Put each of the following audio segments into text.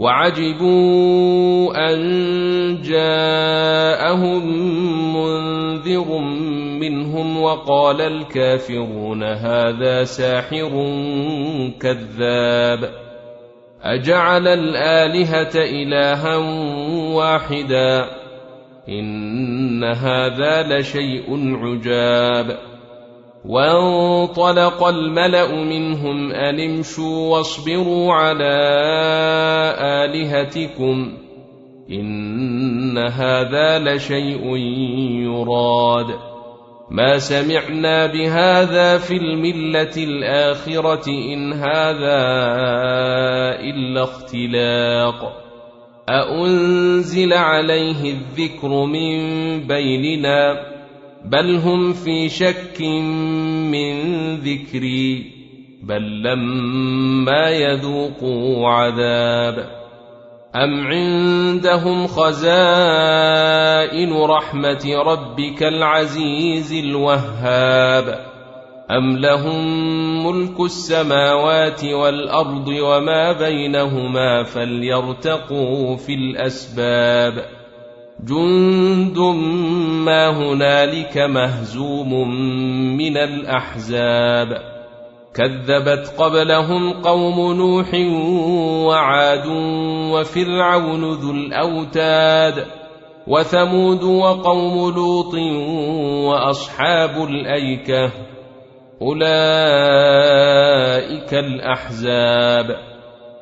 وعجبوا أن جاءهم منذر منهم وقال الكافرون هذا ساحر كذاب أجعل الآلهة إلها واحدا إن هذا لشيء عجاب وانطلق الملأ منهم أن امشوا واصبروا على آلهتكم إن هذا لشيء يراد. ما سمعنا بهذا في الملة الآخرة إن هذا إلا اختلاق. أأنزل عليه الذكر من بيننا؟ بل هم في شك من ذكري بل لما يذوقوا عذاب ام عندهم خزائن رحمه ربك العزيز الوهاب ام لهم ملك السماوات والارض وما بينهما فليرتقوا في الاسباب جند ما هنالك مهزوم من الأحزاب. كذبت قبلهم قوم نوح وعاد وفرعون ذو الأوتاد وثمود وقوم لوط وأصحاب الأيكة. أولئك الأحزاب.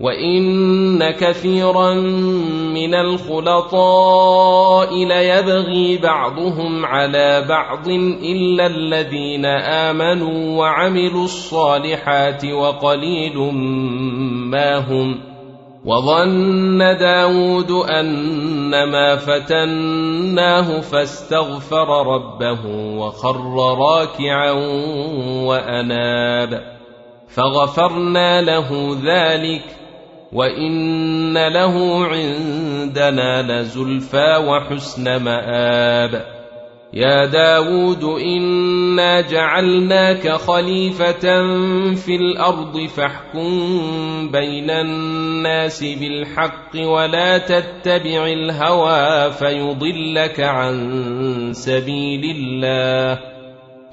وان كثيرا من الخلطاء ليبغي بعضهم على بعض الا الذين امنوا وعملوا الصالحات وقليل ما هم وظن داود انما فتناه فاستغفر ربه وخر راكعا واناب فغفرنا له ذلك وان له عندنا لزلفى وحسن مآب. يا داود انا جعلناك خليفه في الأرض فاحكم بين الناس بالحق ولا تتبع الهوى فيضلك عن سبيل الله.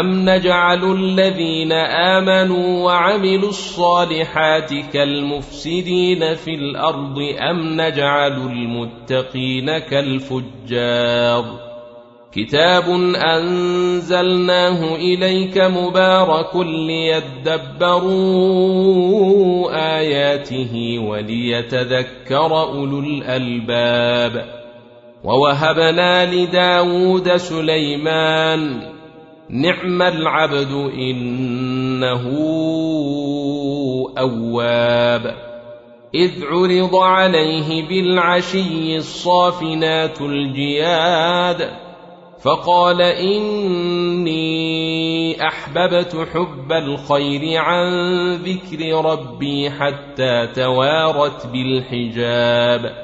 أم نجعل الذين آمنوا وعملوا الصالحات كالمفسدين في الأرض أم نجعل المتقين كالفجار كتاب أنزلناه إليك مبارك ليدبروا آياته وليتذكر أولو الألباب ووهبنا لداود سليمان نعم العبد إنه أواب. إذ عرض عليه بالعشي الصافنات الجياد فقال إني أحببت حب الخير عن ذكر ربي حتى توارت بالحجاب.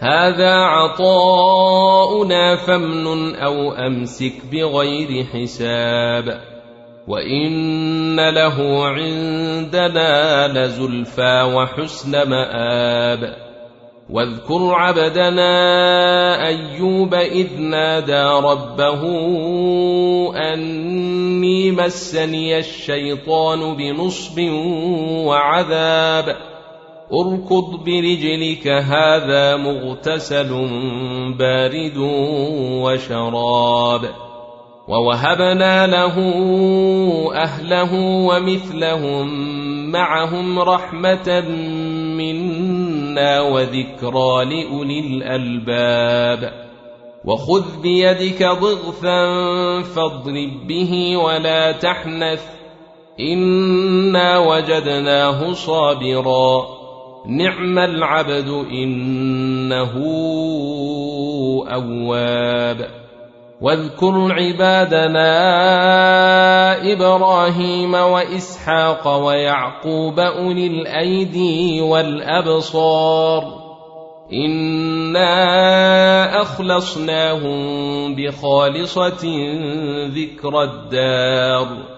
هذا عطاؤنا فامنن أو أمسك بغير حساب وإن له عندنا لزلفى وحسن مآب واذكر عبدنا أيوب إذ نادى ربه أني مسني الشيطان بنصب وعذاب اركض برجلك هذا مغتسل بارد وشراب. ووهبنا له أهله ومثلهم معهم رحمة منا وذكرى لأولي الألباب. وخذ بيدك ضغثا فاضرب به ولا تحنث إنا وجدناه صابرا. نعم العبد إنه أواب. واذكر عبادنا إبراهيم وإسحاق ويعقوب أولي الأيدي والأبصار. إنا أخلصناهم بخالصة ذكر الدار.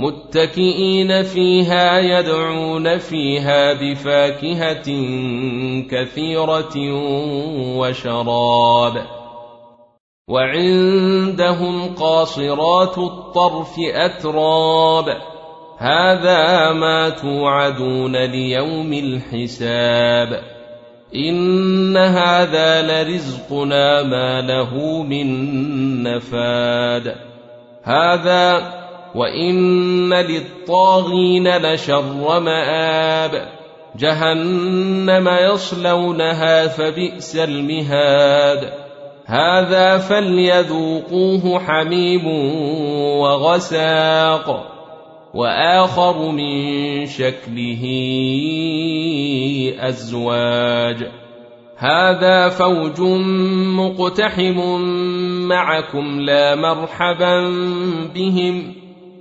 متكئين فيها يدعون فيها بفاكهة كثيرة وشراب. وعندهم قاصرات الطرف أتراب. هذا ما توعدون ليوم الحساب. إن هذا لرزقنا ما له من نفاد. هذا وان للطاغين لشر مآب جهنم يصلونها فبئس المهاد هذا فليذوقوه حميم وغساق واخر من شكله ازواج هذا فوج مقتحم معكم لا مرحبا بهم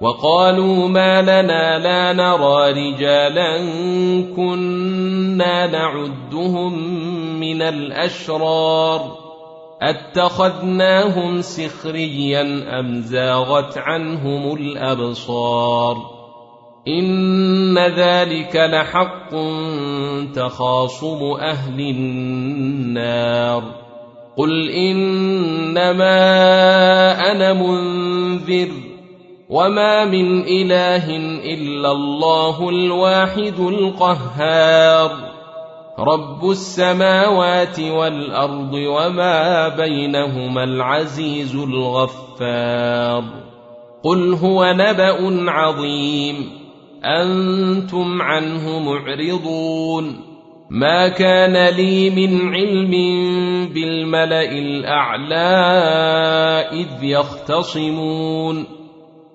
وقالوا ما لنا لا نرى رجالا كنا نعدهم من الأشرار. أتخذناهم سخريا أم زاغت عنهم الأبصار؟ إن ذلك لحق تخاصم أهل النار. قل إنما أنا منذر وما من اله الا الله الواحد القهار رب السماوات والارض وما بينهما العزيز الغفار قل هو نبا عظيم أنتم عنه معرضون ما كان لي من علم بالملا الاعلى اذ يختصمون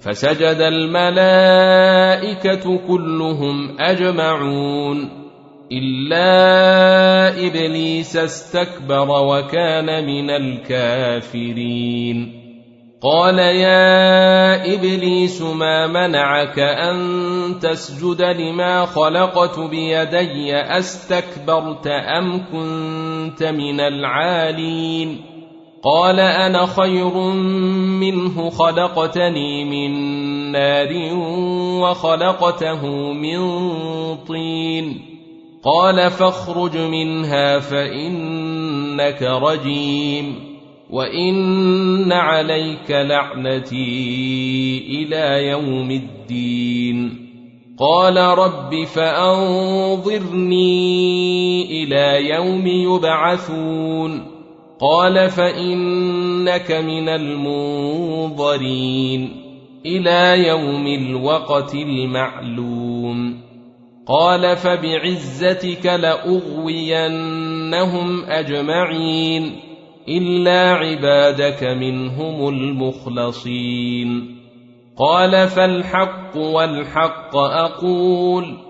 فسجد الملائكة كلهم أجمعون إلا إبليس استكبر وكان من الكافرين. قال يا إبليس ما منعك أن تسجد لما خلقت بيدي؟ أستكبرت أم كنت من العالين؟ قال أنا خير منه خلقتني من نار وخلقته من طين. قال فاخرج منها فإنك رجيم. وإن عليك لعنتي إلى يوم الدين. قال رب فأنظرني إلى يوم يبعثون. قال فإنك من المنظرين إلى يوم الوقت المعلوم. قال فبعزتك لأغوينهم أجمعين إلا عبادك منهم المخلصين. قال فالحق والحق أقول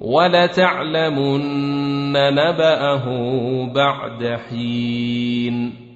ولتعلمن نبأه بعد حين.